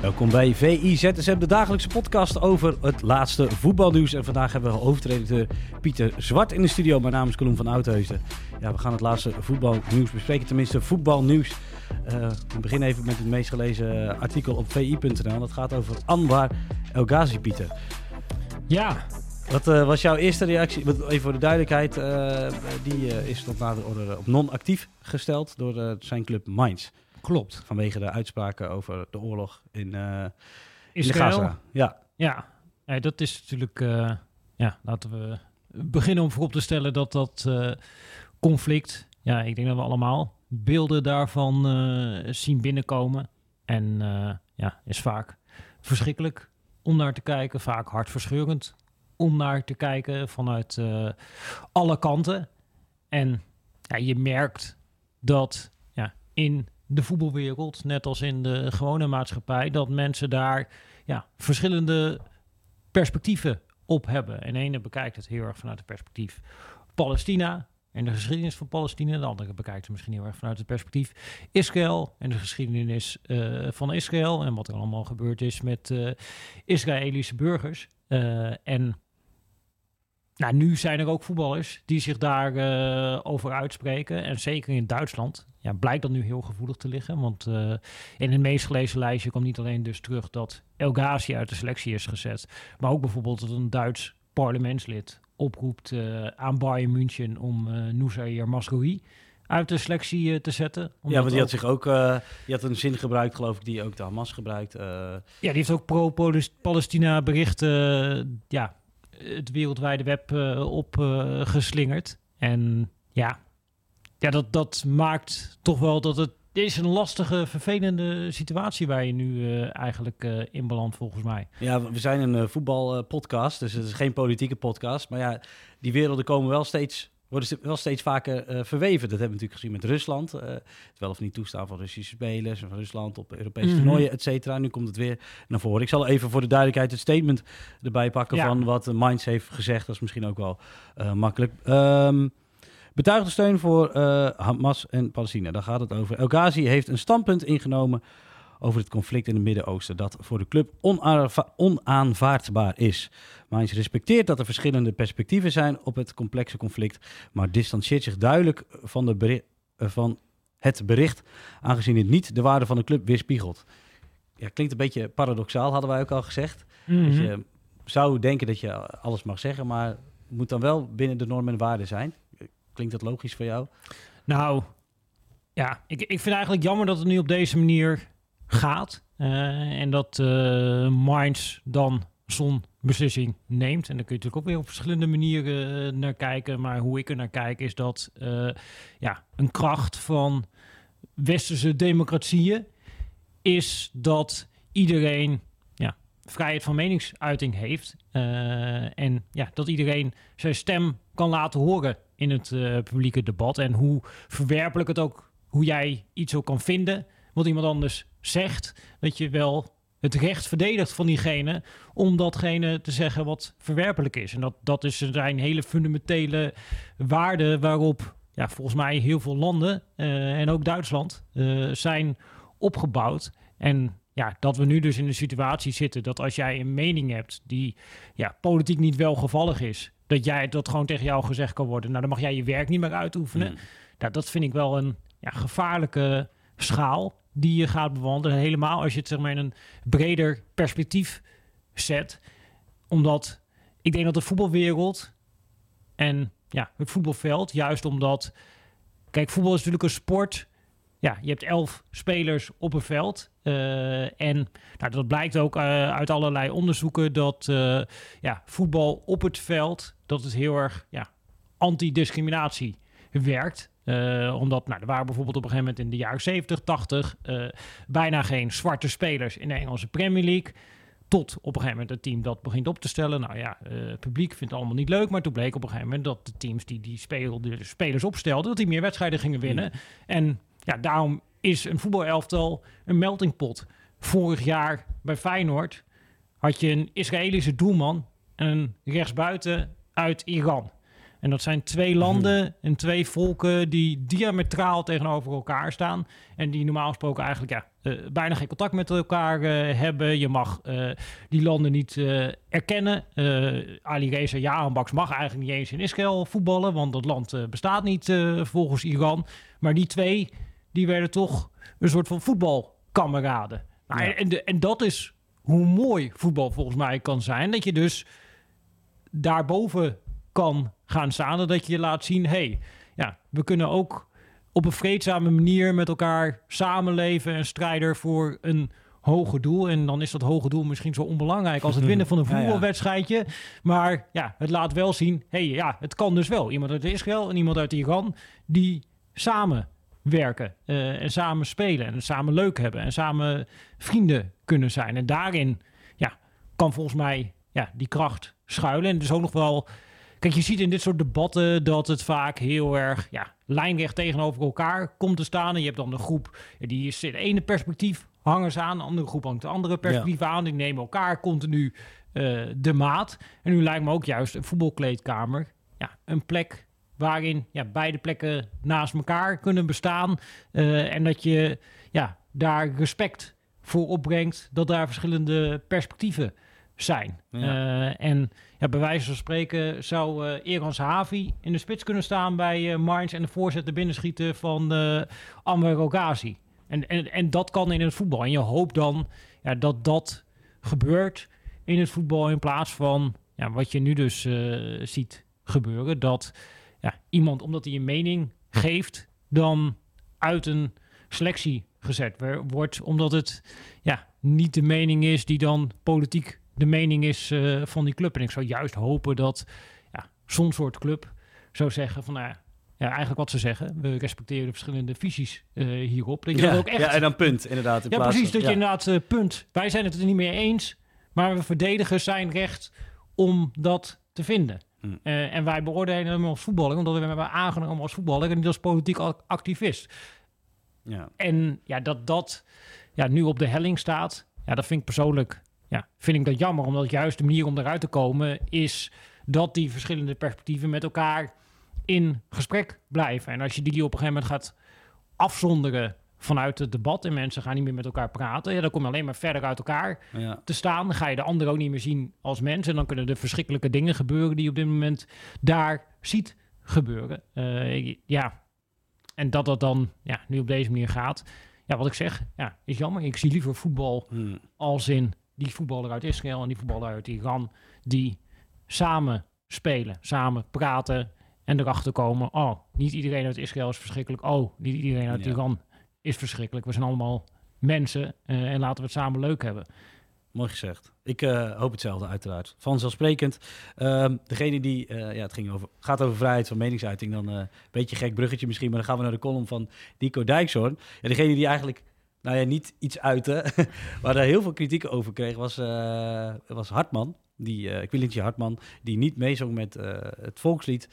Welkom bij VI-ZSM, de dagelijkse podcast over het laatste voetbalnieuws. En vandaag hebben we hoofdredacteur Pieter Zwart in de studio. Mijn naam is Colum van Oudheusden. Ja, we gaan het laatste voetbalnieuws bespreken, tenminste voetbalnieuws. Uh, we beginnen even met het meest gelezen artikel op vi.nl. Dat gaat over Anwar El Ghazi, Pieter. Ja. Wat uh, was jouw eerste reactie? Even voor de duidelijkheid, uh, die is tot nader order op non-actief gesteld door zijn club Mainz. Klopt. Vanwege de uitspraken over de oorlog in, uh, Israël. in Gaza. Ja. Ja, ja dat is natuurlijk... Uh, ja, laten we beginnen om voorop te stellen dat dat uh, conflict... Ja, ik denk dat we allemaal beelden daarvan zien binnenkomen. En ja, is vaak verschrikkelijk om naar te kijken. Vaak hartverscheurend om naar te kijken vanuit alle kanten. En ja, je merkt dat ja, in de voetbalwereld, net als in de gewone maatschappij, dat mensen daar ja, verschillende perspectieven op hebben. En de ene bekijkt het heel erg vanuit het perspectief Palestina en de geschiedenis van Palestina. De andere bekijkt het misschien heel erg vanuit het perspectief Israël en de geschiedenis uh, van Israël en wat er allemaal gebeurd is met uh, Israëlische burgers. Uh, en nou, nu zijn er ook voetballers die zich daarover over uitspreken. En zeker in Duitsland ja, blijkt dat nu heel gevoelig te liggen. Want uh, in het meest gelezen lijstje komt niet alleen dus terug dat El Ghazi uit de selectie is gezet. Maar ook bijvoorbeeld dat een Duits parlementslid oproept uh, aan Bayern München om uh, Noussair Masroui uit de selectie te zetten. Ja, want die had zich ook, die had een zin gebruikt, geloof ik, die ook de Hamas gebruikt. Ja, die heeft ook pro-Palestina berichten, ja, het wereldwijde web opgeslingerd. en ja, ja, dat, dat maakt toch wel dat het is een lastige, vervelende situatie waar je nu uh, eigenlijk uh, in belandt, volgens mij. Ja, we zijn een uh, voetbalpodcast, dus het is geen politieke podcast. Maar ja, die werelden komen wel steeds, worden wel steeds vaker verweven. Dat hebben we natuurlijk gezien met Rusland. het wel of niet toestaan van Russische spelers, van Rusland op Europese mm -hmm. toernooien, et cetera. Nu komt het weer naar voren. Ik zal even voor de duidelijkheid het statement erbij pakken ja. van wat Mainz heeft gezegd. Dat is misschien ook wel makkelijk. Um, Betuigde steun voor uh, Hamas en Palestina. Daar gaat het over. El Ghazi heeft een standpunt ingenomen over het conflict in het Midden-Oosten dat voor de club onaanvaardbaar is. Mainz respecteert dat er verschillende perspectieven zijn op het complexe conflict, maar distancieert zich duidelijk van, de uh, van het bericht, aangezien het niet de waarde van de club weerspiegelt. Ja, klinkt een beetje paradoxaal, hadden wij ook al gezegd. Mm -hmm. Dus je zou denken dat je alles mag zeggen, maar moet dan wel binnen de normen en waarden zijn. Klinkt dat logisch voor jou? Nou, ja, ik, ik vind eigenlijk jammer dat het nu op deze manier gaat. Uh, en dat uh, Minds dan zo'n beslissing neemt. En dan kun je natuurlijk ook weer op verschillende manieren uh, naar kijken. Maar hoe ik er naar kijk is dat ja, een kracht van westerse democratieën is dat iedereen ja, vrijheid van meningsuiting heeft. en ja, dat iedereen zijn stem kan laten horen in het publieke debat. En hoe verwerpelijk het ook, hoe jij iets ook kan vinden, wat iemand anders zegt, dat je wel het recht verdedigt van diegene om datgene te zeggen wat verwerpelijk is. En dat, dat is, zijn hele fundamentele waarden waarop ja, volgens mij heel veel landen uh, en ook Duitsland uh, zijn opgebouwd. En ja, dat we nu dus in de situatie zitten dat als jij een mening hebt die ja, politiek niet welgevallig is, dat jij dat gewoon tegen jou gezegd kan worden. Nou, dan mag jij je werk niet meer uitoefenen. Mm. Nou, dat vind ik wel een ja, gevaarlijke schaal die je gaat bewandelen. Helemaal als je het zeg maar in een breder perspectief zet. Omdat ik denk dat de voetbalwereld en ja, het voetbalveld, juist omdat... Kijk, voetbal is natuurlijk een sport ja, je hebt elf spelers op een veld. Uh, en nou, dat blijkt ook uh, uit allerlei onderzoeken dat uh, ja, voetbal op het veld, dat het heel erg ja, antidiscriminatie werkt. Omdat nou, er waren bijvoorbeeld op een gegeven moment in de jaren 70, 80 bijna geen zwarte spelers in de Engelse Premier League. Tot op een gegeven moment het team dat begint op te stellen. Nou ja, eh, het publiek vindt het allemaal niet leuk. Maar toen bleek op een gegeven moment dat de teams die die spelers opstelden, dat die meer wedstrijden gingen winnen. En ja, daarom is een voetbalelftal een meltingpot. Vorig jaar bij Feyenoord had je een Israëlische doelman en een rechtsbuiten uit Iran. En dat zijn twee landen en twee volken die diametraal tegenover elkaar staan. En die normaal gesproken eigenlijk ja, eh, bijna geen contact met elkaar eh, hebben. Je mag eh, die landen niet erkennen. Ali Reza Jahanbaks mag eigenlijk niet eens in Israël voetballen, want dat land bestaat niet volgens Iran. Maar die twee, die werden toch een soort van voetbalkameraden. Nou, Ja. en, de, en dat is hoe mooi voetbal volgens mij kan zijn. Dat je dus daarboven kan gaan staan. Dat je laat zien, hey, ja, we kunnen ook op een vreedzame manier met elkaar samenleven en strijden voor een hoger doel. En dan is dat hoge doel misschien zo onbelangrijk als het winnen van een Ja, ja. voetbalwedstrijdje. Maar ja, het laat wel zien, hey, ja, het kan dus wel. Iemand uit Israël en iemand uit Iran die samen werken eh, en samen spelen en samen leuk hebben en samen vrienden kunnen zijn. En daarin ja, kan volgens mij ja, die kracht schuilen. En dus ook nog wel. Kijk, je ziet in dit soort debatten dat het vaak heel erg ja, lijnrecht tegenover elkaar komt te staan. En je hebt dan een groep ja, die is in het ene perspectief hangen ze aan, de andere groep hangt de andere perspectief aan. Die nemen elkaar continu eh, de maat. En nu lijkt me ook juist een voetbalkleedkamer ja, een plek waarin ja, beide plekken naast elkaar kunnen bestaan. Eh, en dat je ja, daar respect voor opbrengt dat daar verschillende perspectieven zijn. Ja. Eh, en ja, bij wijze van spreken zou eh Eran Sahavi in de spits kunnen staan bij eh Mainz en de voorzet er binnenschieten van eh Anwar Rogazi. En, en, en dat kan in het voetbal. En je hoopt dan ja, dat dat gebeurt in het voetbal in plaats van ja, wat je nu dus ziet gebeuren. Dat ja, iemand, omdat hij een mening geeft, dan uit een selectie gezet wordt. Omdat het ja, niet de mening is die dan politiek de mening is eh, van die club. En ik zou juist hopen dat ja, zo'n soort club zou zeggen van... Nou, ja, eigenlijk wat ze zeggen. We respecteren de verschillende visies eh, hierop. Dat je ja, dat ook echt ja, en dan punt, inderdaad. In ja, precies. van- Dat ja. je inderdaad, eh, punt. Wij zijn het er niet meer eens, maar we verdedigen zijn recht om dat te vinden. Hm. En wij beoordelen hem als voetballer, omdat we hem hebben aangenomen als voetballer en niet als politiek ac- activist. Ja. En ja, dat dat ja, nu op de helling staat, ja, dat vind ik persoonlijk ja, vind ik dat jammer. Omdat juist de manier om eruit te komen is dat die verschillende perspectieven met elkaar in gesprek blijven. En als je die op een gegeven moment gaat afzonderen vanuit het debat en mensen gaan niet meer met elkaar praten, ja, dan kom je alleen maar verder uit elkaar Ja. te staan. Dan ga je de ander ook niet meer zien als mens. En dan kunnen er verschrikkelijke dingen gebeuren die je op dit moment daar ziet gebeuren. Eh, ja, en dat dat dan ja, nu op deze manier gaat. Ja, wat ik zeg, ja, is jammer. Ik zie liever voetbal Hm. als in die voetballer uit Israël en die voetballer uit Iran, die samen spelen, samen praten en erachter komen, oh, niet iedereen uit Israël is verschrikkelijk, oh, niet iedereen uit Ja. Iran is verschrikkelijk. We zijn allemaal mensen eh, en laten we het samen leuk hebben. Mooi gezegd. Ik eh, hoop hetzelfde, uiteraard. Vanzelfsprekend. Ehm degene die, eh, ja, het ging over, gaat over vrijheid van meningsuiting, dan een beetje gek bruggetje misschien, maar dan gaan we naar de column van Dico Dijkshoorn. Ja, degene die eigenlijk, nou ja, niet iets uitte, maar daar heel veel kritiek over kreeg, was, eh, was Hartman. Die, Quilintje Hartman, die niet meezong met eh, het volkslied.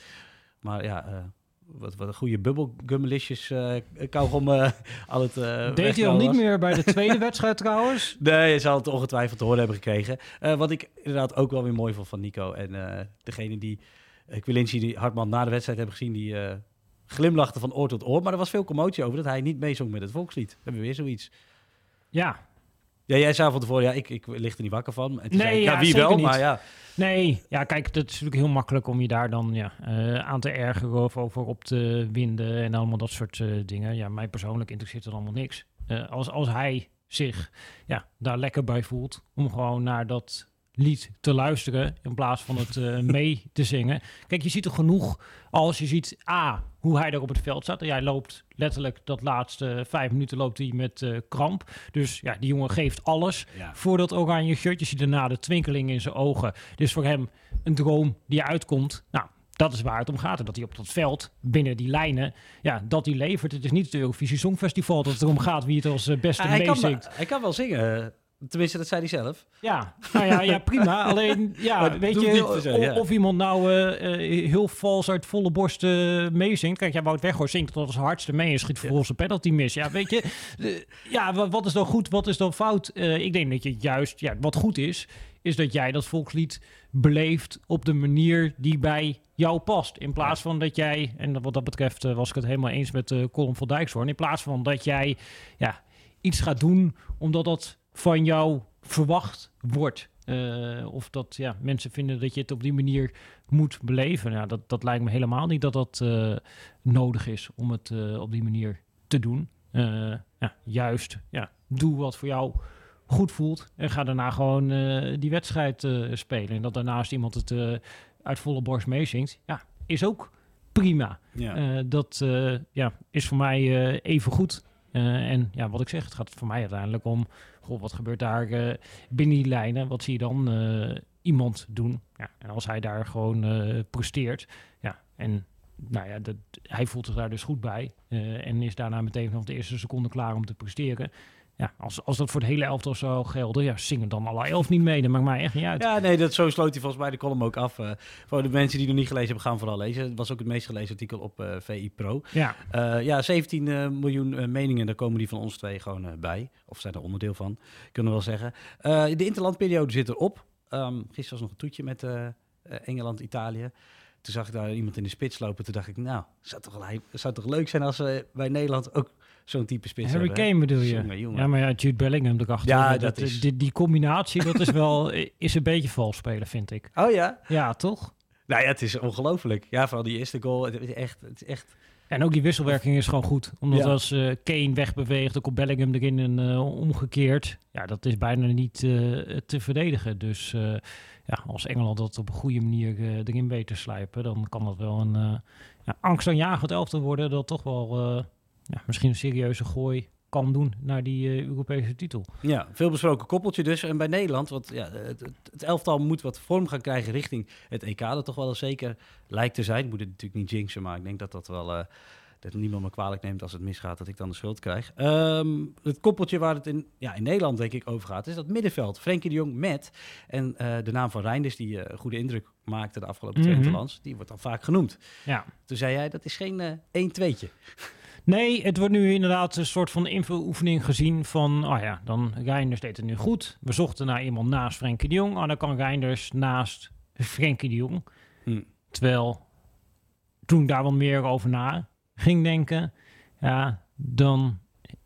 Maar ja, wat, wat een goede bubbelgummelisjes eh kauwgom aan het eh Deed hij al wegknallen niet meer bij de tweede wedstrijd trouwens? Nee, je zal het ongetwijfeld te horen hebben gekregen. Wat ik inderdaad ook wel weer mooi vond van Nico. En degene die, ik wil eens die Hartman na de wedstrijd hebben gezien, die eh, glimlachte van oor tot oor. Maar er was veel commotie over dat hij niet meezong met het volkslied. We hebben we weer zoiets. Ja, Ja, jij zei van tevoren, ja, ik, ik lig er niet wakker van. En toen Nee, zei ik, ja, ja, wie wel, niet. maar ja. nee. Ja, kijk, dat is natuurlijk heel makkelijk om je daar dan ja, eh, aan te ergeren of over op te winden en allemaal dat soort eh, dingen. Ja, mij persoonlijk interesseert er allemaal niks. Eh, als, als hij zich ja, daar lekker bij voelt om gewoon naar dat lied te luisteren in plaats van het eh, mee te zingen. Kijk, je ziet er genoeg als je ziet A, hoe hij daar op het veld staat. En hij loopt letterlijk dat laatste vijf minuten loopt hij met eh, kramp. Dus ja, die jongen geeft alles ja. voor dat oranje shirt. Je ziet daarna de twinkeling in zijn ogen. Dus voor hem een droom die uitkomt. Nou, dat is waar het om gaat. En dat hij op dat veld, binnen die lijnen, ja, dat hij levert. Het is niet het Eurovisie Songfestival dat het erom gaat wie het als eh, beste kan, meezingt. hij kan wel zingen. Tenminste, dat zei hij zelf. Ja, nou ja, ja prima. Alleen, ja, weet je, ja. of iemand nou eh, eh, heel vals uit volle borst eh, meezingt. Kijk, ja, Wout Weghorst zingt tot als hardste mee en schiet vervolgens een penalty mis. Ja, weet je, ja, wa- wat is dan goed, wat is dan fout? Eh, ik denk dat je juist, ja, wat goed is, is dat jij dat volkslied beleeft op de manier die bij jou past. In plaats van dat jij, en wat dat betreft was ik het helemaal eens met uh, Colin van Dijkshoorn, in plaats van dat jij ja, iets gaat doen omdat dat van jou verwacht wordt. Uh, of dat ja, mensen vinden dat je het op die manier moet beleven. Ja, dat, dat lijkt me helemaal niet dat dat uh, nodig is om het uh, op die manier te doen. Ja, juist, ja, doe wat voor jou goed voelt en ga daarna gewoon die wedstrijd spelen. En dat daarnaast iemand het uit volle borst meezingt, ja, is ook prima. Ja. dat ja, is voor mij even goed. Uh, en ja, wat ik zeg, het gaat voor mij uiteindelijk om... Goh, wat gebeurt daar uh, binnen die lijnen? Wat zie je dan uh, iemand doen? Ja, en als hij daar gewoon presteert... Ja, en nou ja, dat, hij voelt zich daar dus goed bij... en is daarna meteen vanaf de eerste seconde klaar om te presteren... Ja, als, als dat voor het hele elftal zou gelden, ja, zingen dan alle elf niet mee. Dat maakt mij echt niet uit. Ja, nee, dat, zo sloot hij volgens mij de column ook af. Uh, voor de mensen die nog niet gelezen hebben, gaan vooral lezen. Het was ook het meest gelezen artikel op uh, VI Pro. Ja, uh, ja 17 uh, miljoen meningen, daar komen die van ons twee gewoon bij. Of zijn er onderdeel van, kunnen we wel zeggen. de interlandperiode zit erop. Um, gisteren was nog een toetje met Engeland, Italië. Toen zag ik daar iemand in de spits lopen. Toen dacht ik, nou, zou toch, wel, zou toch leuk zijn als we bij Nederland ook zo'n type spits Harry hebben. Kane bedoel je? Jongen, jongen. Ja, maar ja, Jude Bellingham erachter. Ja, dat, dat is- die, die combinatie, dat is wel is een beetje vals spelen, vind ik. Oh ja? Ja, toch? Nou ja, het is ongelooflijk. Ja, vooral die eerste goal. Het is echt, het is echt En ook die wisselwerking is gewoon goed. Omdat Ja. als eh, Kane wegbeweegt, dan komt Bellingham erin en eh, omgekeerd. Ja, dat is bijna niet eh, te verdedigen. Dus ja, als Engeland dat op een goede manier eh, erin weet te slijpen, dan kan dat wel een eh ja, angstaanjagend elftal worden. Dat toch wel eh, ja, misschien een serieuze gooi kan doen naar die Europese titel. Ja, veel besproken koppeltje dus. En bij Nederland, want ja, het, elftal moet wat vorm gaan krijgen richting het EK. Dat toch wel zeker lijkt te zijn. Moet het natuurlijk niet jinxen, maar ik denk dat dat wel... dat niemand me kwalijk neemt als het misgaat, dat ik dan de schuld krijg. Ehm, het koppeltje waar het in, ja, in Nederland denk ik over gaat, is dat middenveld. Frenkie de Jong met. En eh, de naam van Reinders, die eh, goede indruk maakte de afgelopen twee interlands, die wordt dan vaak genoemd. Ja. Toen zei jij, dat is geen eh 1-2'tje. Nee, het wordt nu inderdaad een soort van invuloefening gezien van, oh ja, dan Reinders deed het nu goed. We zochten naar iemand naast Frenkie de Jong. Oh, dan kan Reinders naast Frenkie de Jong. Hm. Terwijl toen daar wat meer over na ging denken, ja, dan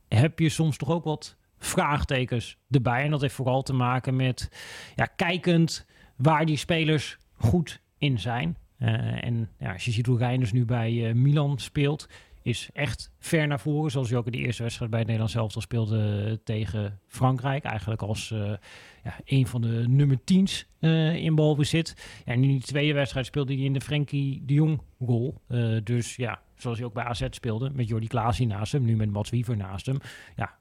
heb je soms toch ook wat vraagtekens erbij. En dat heeft vooral te maken met, ja, kijkend waar die spelers goed in zijn. Eh, en ja, als je ziet hoe Reinders nu bij eh, Milan speelt, is echt ver naar voren. Zoals hij ook in de eerste wedstrijd bij het Nederlands elftal speelde eh, tegen Frankrijk. Eigenlijk als eh, ja, een van de nummer 10's eh in balbezit. En in die tweede wedstrijd speelde hij in de Frenkie de Jong. Eh, dus ja, zoals hij ook bij AZ speelde. Met Jordi Klaas hier naast hem. Nu met Mats Wiever naast hem. Ja,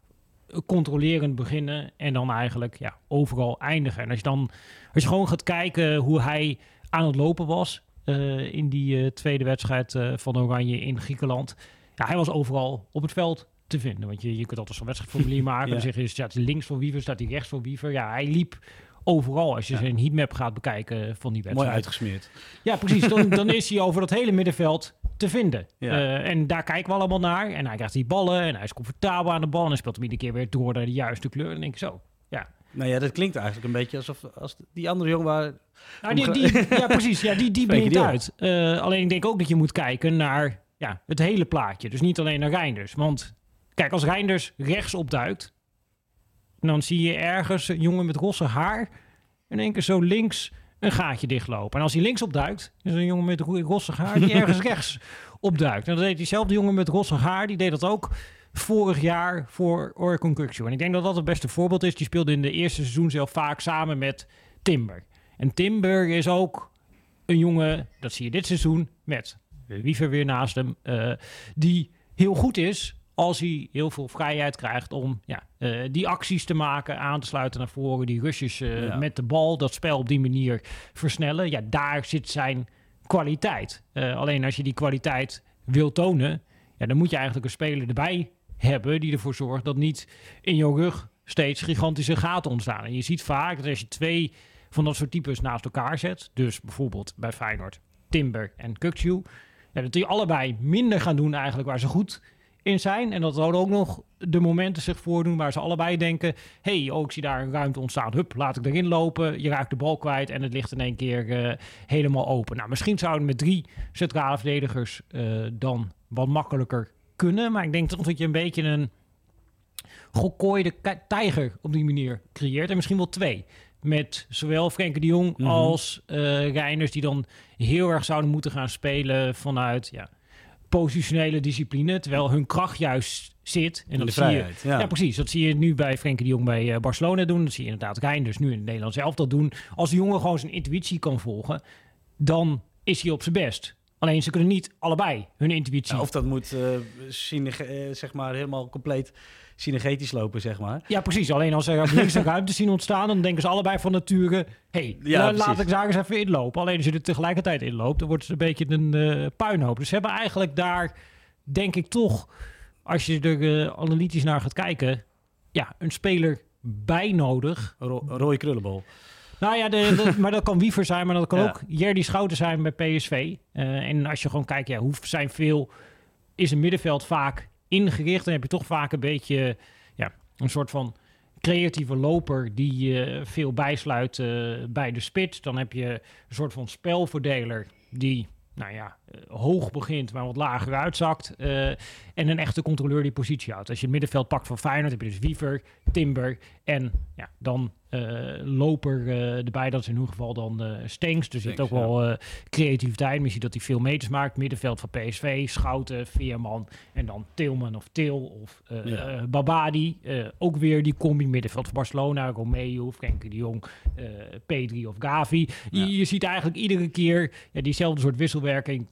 controlerend beginnen en dan eigenlijk ja, overal eindigen. En als je dan als je gewoon gaat kijken hoe hij aan het lopen was eh, in die eh, tweede wedstrijd eh, van Oranje in Griekenland. Ja, hij was overal op het veld te vinden. Want je, je kunt altijd zo'n wedstrijdformulier maken. Ja. Dan zeg je, staat hij links voor Wiever, staat hij rechts voor Wiever. Ja, hij liep overal. Als je Ja. zijn heatmap gaat bekijken van die Mooi wedstrijd. uitgesmeerd. Ja, precies. Dan, dan is hij over dat hele middenveld te vinden. Ja. En daar kijken we allemaal naar. En hij krijgt die ballen en hij is comfortabel aan de bal. En hij speelt hem iedere keer weer door naar de juiste kleur. En dan denk ik zo, ja. Nou ja, dat klinkt eigenlijk een beetje alsof als die andere jongen waar... Nou, die, die, ja, precies. Ja, die, die blinkt uit. Eh, alleen ik denk ook dat je moet kijken naar ja, het hele plaatje. Dus niet alleen naar Reinders. Want kijk, als Reinders rechts opduikt... dan zie je ergens een jongen met rosse haar... in één keer zo links een gaatje dichtlopen. En als hij links opduikt... is een jongen met ro- rossig haar die ergens rechts opduikt. En dat deed diezelfde jongen met rossig haar... die deed dat ook vorig jaar voor Oricon Kukzu. En ik denk dat dat het beste voorbeeld is. Die speelde in de eerste seizoen zelf vaak samen met Timber. En Timber is ook een jongen, dat zie je dit seizoen, met Wiever weer naast hem, eh, die heel goed is als hij heel veel vrijheid krijgt om ja, eh, die acties te maken, aan te sluiten naar voren, die rushes eh, Ja. met de bal, dat spel op die manier versnellen. Ja, daar zit zijn kwaliteit. Alleen als je die kwaliteit wil tonen, ja, dan moet je eigenlijk een speler erbij hebben die ervoor zorgt dat niet in jouw rug steeds gigantische gaten ontstaan. En je ziet vaak dat als je twee van dat soort types naast elkaar zet, dus bijvoorbeeld bij Feyenoord Timber en Kukcu, ja, dat die allebei minder gaan doen eigenlijk waar ze goed in zijn. En dat er ook nog de momenten zich voordoen waar ze allebei denken... hey, oh, ik zie daar een ruimte ontstaan. Hup, laat ik erin lopen. Je raakt de bal kwijt en het ligt in één keer uh, helemaal open. Nou, misschien zouden met drie centrale verdedigers uh, dan wat makkelijker kunnen. Maar ik denk toch dat je een beetje een gekooide tijger op die manier creëert. En misschien wel twee. Met zowel Frenkie de Jong mm -hmm. als uh, Reiners... die dan heel erg zouden moeten gaan spelen vanuit... Ja, positionele discipline, terwijl hun kracht juist zit. En dat zie je, ja. precies. Dat zie je nu bij Frenkie de Jong bij uh, Barcelona doen. Dat zie je inderdaad Reinders nu in het Nederlands zelf dat doen. Als de jongen gewoon zijn intuïtie kan volgen, dan is hij op zijn best. Alleen ze kunnen niet allebei hun intuïtie. Ja, of dat moet uh, zeg maar helemaal compleet synergetisch lopen, zeg maar. Ja, precies. Alleen als ze op links een ruimte zien ontstaan, dan denken ze allebei van nature... hey, ja, laat ik daar eens even inlopen. Alleen als je er tegelijkertijd inloopt, dan wordt het een beetje een uh, puinhoop. Dus ze hebben eigenlijk daar, denk ik toch, als je er uh, analytisch naar gaat kijken... ja, een speler bij nodig. Ro rode krullenbol. Nou ja, de, maar dat kan Wiever zijn, maar dat kan ook Jerdy Schouten zijn bij PSV. Uh, en als je gewoon kijkt, ja, hoe zijn veel... is een middenveld vaak ingericht. Dan heb je toch vaak een beetje ja, een soort van creatieve loper die uh, veel bijsluit uh, bij de spits. Dan heb je een soort van spelverdeler die nou ja, uh, hoog begint, maar wat lager uitzakt. En een echte controleur die positie houdt. Als je het middenveld pakt van Feyenoord, heb je dus Wiever, Timber en ja, dan loper erbij. Dat is in ieder geval dan Stenks. Dus je hebt ook ja. wel creativiteit. Misschien dat hij veel meters maakt. Middenveld van PSV, Schouten, Veerman en dan Tilman of Til of ja. Babadi. ook weer die combi middenveld van Barcelona, Romeo, Frenkie de Jong, Pedri of Gavi. Ja. Je, je, ziet eigenlijk iedere keer ja, diezelfde soort wisselwerking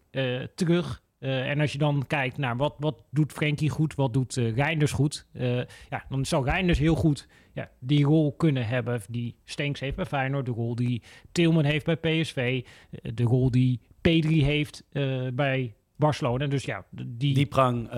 terug. Uh, en als je dan kijkt naar wat, wat doet Frenkie goed, wat doet uh, Reinders goed, uh, ja, dan zou Reinders heel goed ja, die rol kunnen hebben die Stenks heeft bij Feyenoord, de rol die Tilman heeft bij PSV, de rol die Pedri heeft bij Barcelona. Dus ja, die... Diepgang.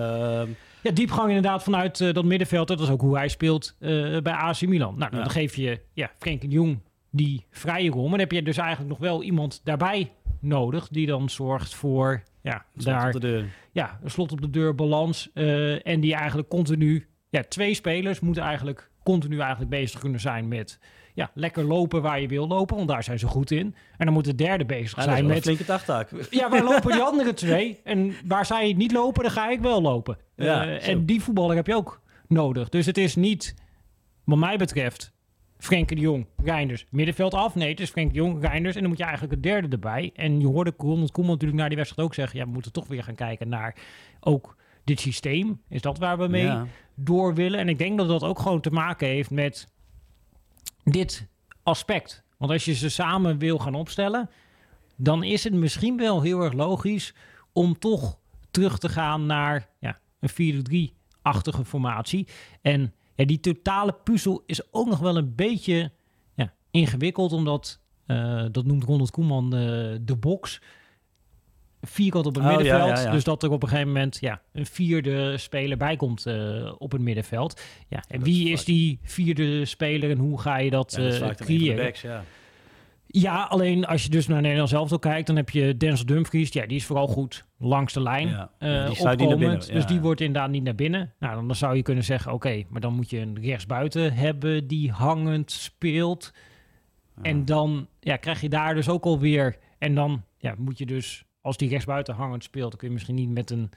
Ja, diepgang inderdaad vanuit dat middenveld. Dat is ook hoe hij speelt bij AC Milan. Nou, dan geef je ja, Frenkie de Jong die vrije rol. Maar dan heb je dus eigenlijk nog wel iemand daarbij nodig die dan zorgt voor ja, daar, op de deur. ja, een slot op de deur, balans. Uh, en die eigenlijk continu, ja, twee spelers moeten eigenlijk continu eigenlijk bezig kunnen zijn met ja, lekker lopen waar je wil lopen, want daar zijn ze goed in. En dan moet de derde bezig ja, zijn met... flinke dagtaak. Ja, waar lopen die andere twee? En waar zij niet lopen, dan ga ik wel lopen. Ja, uh, en die voetballer heb je ook nodig. Dus het is niet, wat mij betreft, Frenkie de Jong, Reinders, middenveld af. Nee, het is Frenkie de Jong, Reinders. En dan moet je eigenlijk het derde erbij. En je hoorde Ronald Koeman natuurlijk na die wedstrijd ook zeggen... ja, we moeten toch weer gaan kijken naar ook dit systeem. Is dat waar we mee ja. door willen? En ik denk dat dat ook gewoon te maken heeft met dit aspect. Want als je ze samen wil gaan opstellen... dan is het misschien wel heel erg logisch om toch terug te gaan naar ja, een 4-3-achtige formatie. En ja, die totale puzzel is ook nog wel een beetje ja, ingewikkeld, omdat, uh, dat noemt Ronald Koeman uh, de box, vierkant op het oh, middenveld. Ja, ja, ja. Dus dat er op een gegeven moment ja, een vierde speler bij komt uh, op het middenveld. Ja, en wie is, is die vierde speler en hoe ga je dat, dat creëren? Backs, ja. Ja, alleen als je dus naar Nederland zelf al kijkt, dan heb je Denzel Dumfries. Ja, die is vooral goed langs de lijn ja, uh, die opkomend. Binnen, ja. Dus die wordt inderdaad niet naar binnen. Nou, dan zou je kunnen zeggen, oké, okay, maar dan moet je een rechtsbuiten hebben die hangend speelt. Ja. En dan ja, krijg je daar dus ook alweer... En dan ja, moet je dus, als die rechtsbuiten hangend speelt... dan kun je misschien niet met een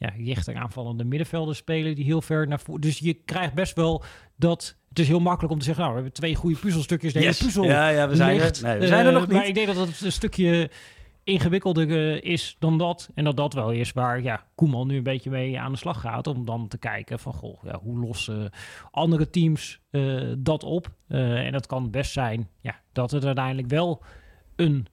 ja, rechter aanvallende middenvelder spelen... die heel ver naar voren... Dus je krijgt best wel dat het is heel makkelijk om te zeggen, nou, we hebben twee goede puzzelstukjes. De yes. hele puzzel ja, ja, we zijn ligt, er. Nee, we zijn er uh, nog niet. Maar ik denk dat het een stukje ingewikkelder uh, is dan dat. En dat dat wel is waar ja, Koeman nu een beetje mee aan de slag gaat. Om dan te kijken van, goh, ja, hoe lossen andere teams uh, dat op? en dat kan best zijn ja, dat het uiteindelijk wel een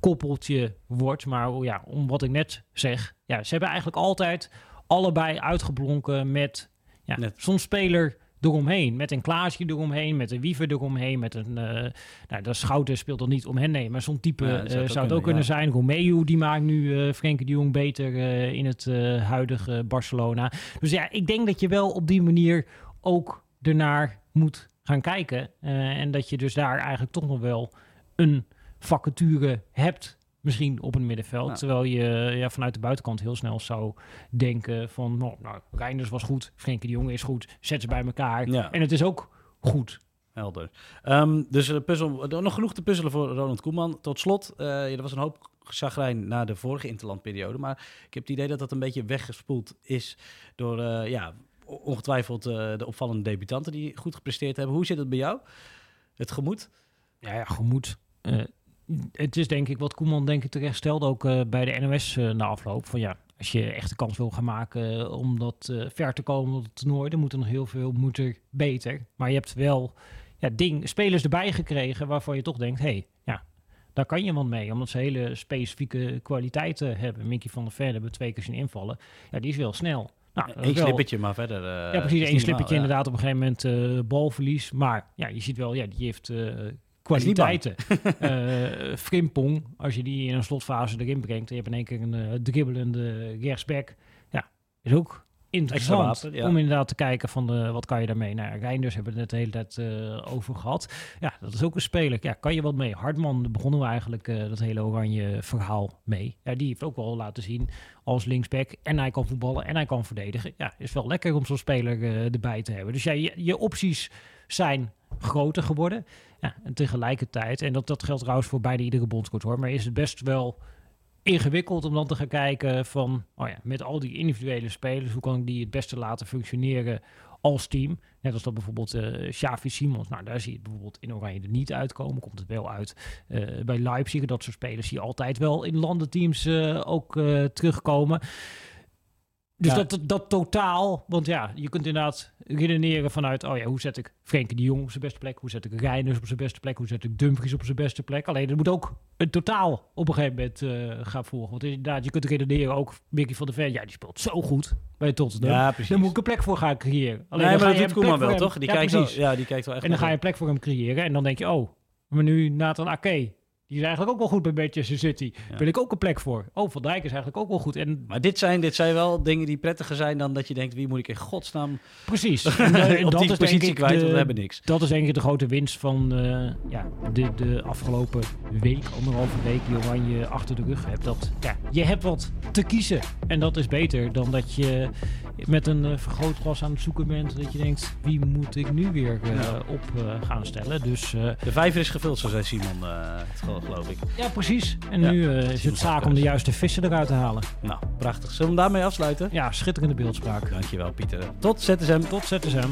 koppeltje wordt. Maar ja, om wat ik net zeg, ja, ze hebben eigenlijk altijd allebei uitgeblonken met ja, soms speler eromheen. Met een Klaasje eromheen, met een Wiever eromheen, met een... Uh, nou, de Schouten speelt dan niet om hen, nee, maar zo'n type ja, zou, uh, zou het ook kunnen ja. zijn. Romeo, die maakt nu uh, Frenkie de Jong beter in het huidige Barcelona. Dus ja, ik denk dat je wel op die manier ook ernaar moet gaan kijken. Eh, en dat je dus daar eigenlijk toch nog wel een vacature hebt misschien op een middenveld. Ja. Terwijl je ja, vanuit de buitenkant heel snel zou denken van... Nou, nou Reinders was goed, Frenkie de Jong is goed, zet ze bij elkaar. Ja. En het is ook goed. Helder. Ehm, dus de puzzel, nog genoeg te puzzelen voor Ronald Koeman. Tot slot, ja, er was een hoop chagrijn na de vorige interlandperiode. Maar ik heb het idee dat dat een beetje weggespoeld is door eh, ja, ongetwijfeld eh, de opvallende debutanten die goed gepresteerd hebben. Hoe zit het bij jou? Het gemoed? Ja, ja, gemoed. Het is denk ik wat Koeman denk ik terecht stelde ook eh, bij de NOS eh, na afloop. Van ja, als je echt de kans wil gaan maken eh, om dat ver te komen op het toernooi, dan moet er nog heel veel moet er beter. Maar je hebt wel ja, ding, spelers erbij gekregen waarvan je toch denkt, hé, hey, ja, daar kan je wat mee. Omdat ze hele specifieke kwaliteiten hebben. Mickey van der Ven hebben we twee keer zien invallen. Ja, die is wel snel. Nou, Eén slippertje, maar verder... ja, precies. Eén slippertje ja. inderdaad op een gegeven moment eh, balverlies. Maar ja, je ziet wel, ja, die heeft. Kwaliteiten. Eh Frimpong, als je die in een slotfase erin brengt... en je hebt in één keer een eh, dribbelende rechtsback... ja, is ook interessant wapen, ja. om inderdaad te kijken van de, wat kan je daarmee. Nou, ja, Reinders hebben we het de hele tijd eh, over gehad. Ja, dat is ook een speler. Ja, kan je wat mee? Hartman, daar begonnen we eigenlijk eh, dat hele oranje verhaal mee. Ja, die heeft ook wel laten zien als linksback. En hij kan voetballen en hij kan verdedigen. Ja, is wel lekker om zo'n speler eh, erbij te hebben. Dus ja, je, je opties zijn groter geworden. Ja, en tegelijkertijd, en dat, dat geldt trouwens voor bijna iedere bondscoach hoor, maar is het best wel ingewikkeld om dan te gaan kijken van, oh ja, met al die individuele spelers, hoe kan ik die het beste laten functioneren als team? Net als dat bijvoorbeeld eh Xavi Simons, nou daar zie je het bijvoorbeeld in Oranje er niet uitkomen, komt het wel uit eh, bij Leipzig. Dat soort spelers die altijd wel in landenteams eh, ook terugkomen. Dus Ja. dat, dat, dat totaal, want ja, je kunt inderdaad redeneren vanuit, oh ja, hoe zet ik Frenkie de Jong op zijn beste plek? Hoe zet ik Reiners op zijn beste plek? Hoe zet ik Dumfries op zijn beste plek? Alleen, er moet ook een totaal op een gegeven moment eh, gaan volgen. Want inderdaad, je kunt redeneren, ook Mickey van der Ven, ja, die speelt zo goed bij Tottenham. Ja, precies. Daar moet ik een plek voor gaan creëren. Alleen, nee, dan maar dat je doet Koeman wel, hem- toch? Die, ja, kijkt wel, ja, die kijkt wel echt En dan ga je een plek voor hem creëren. En dan denk je, oh, maar nu Nathan Ake. Die is eigenlijk ook wel goed bij Manchester City. Ja. Wil ik ook een plek voor. Oh, Van Dijk is eigenlijk ook wel goed. En Maar dit zijn, dit zijn wel dingen die prettiger zijn dan dat je denkt... wie moet ik in godsnaam precies. En, en op dat die is denk positie ik kwijt, de- want we hebben niks. Dat is denk ik de grote winst van eh, ja, de, de afgelopen week, anderhalve week, die Oranje achter de rug hebt. Dat, ja, je hebt wat te kiezen. En dat is beter dan dat je met een eh, vergrootglas aan het zoeken bent. Dat je denkt, wie moet ik nu weer eh, op gaan stellen? Dus De vijver is gevuld, zo zei Simon, het geloof ik. ja, precies. En Ja. nu eh, is het zaak om de juiste vissen eruit te halen. Nou, prachtig. Zullen we hem daarmee afsluiten? Ja, schitterende beeldspraak. Dankjewel, Pieter. Tot ZSM. Tot ZSM.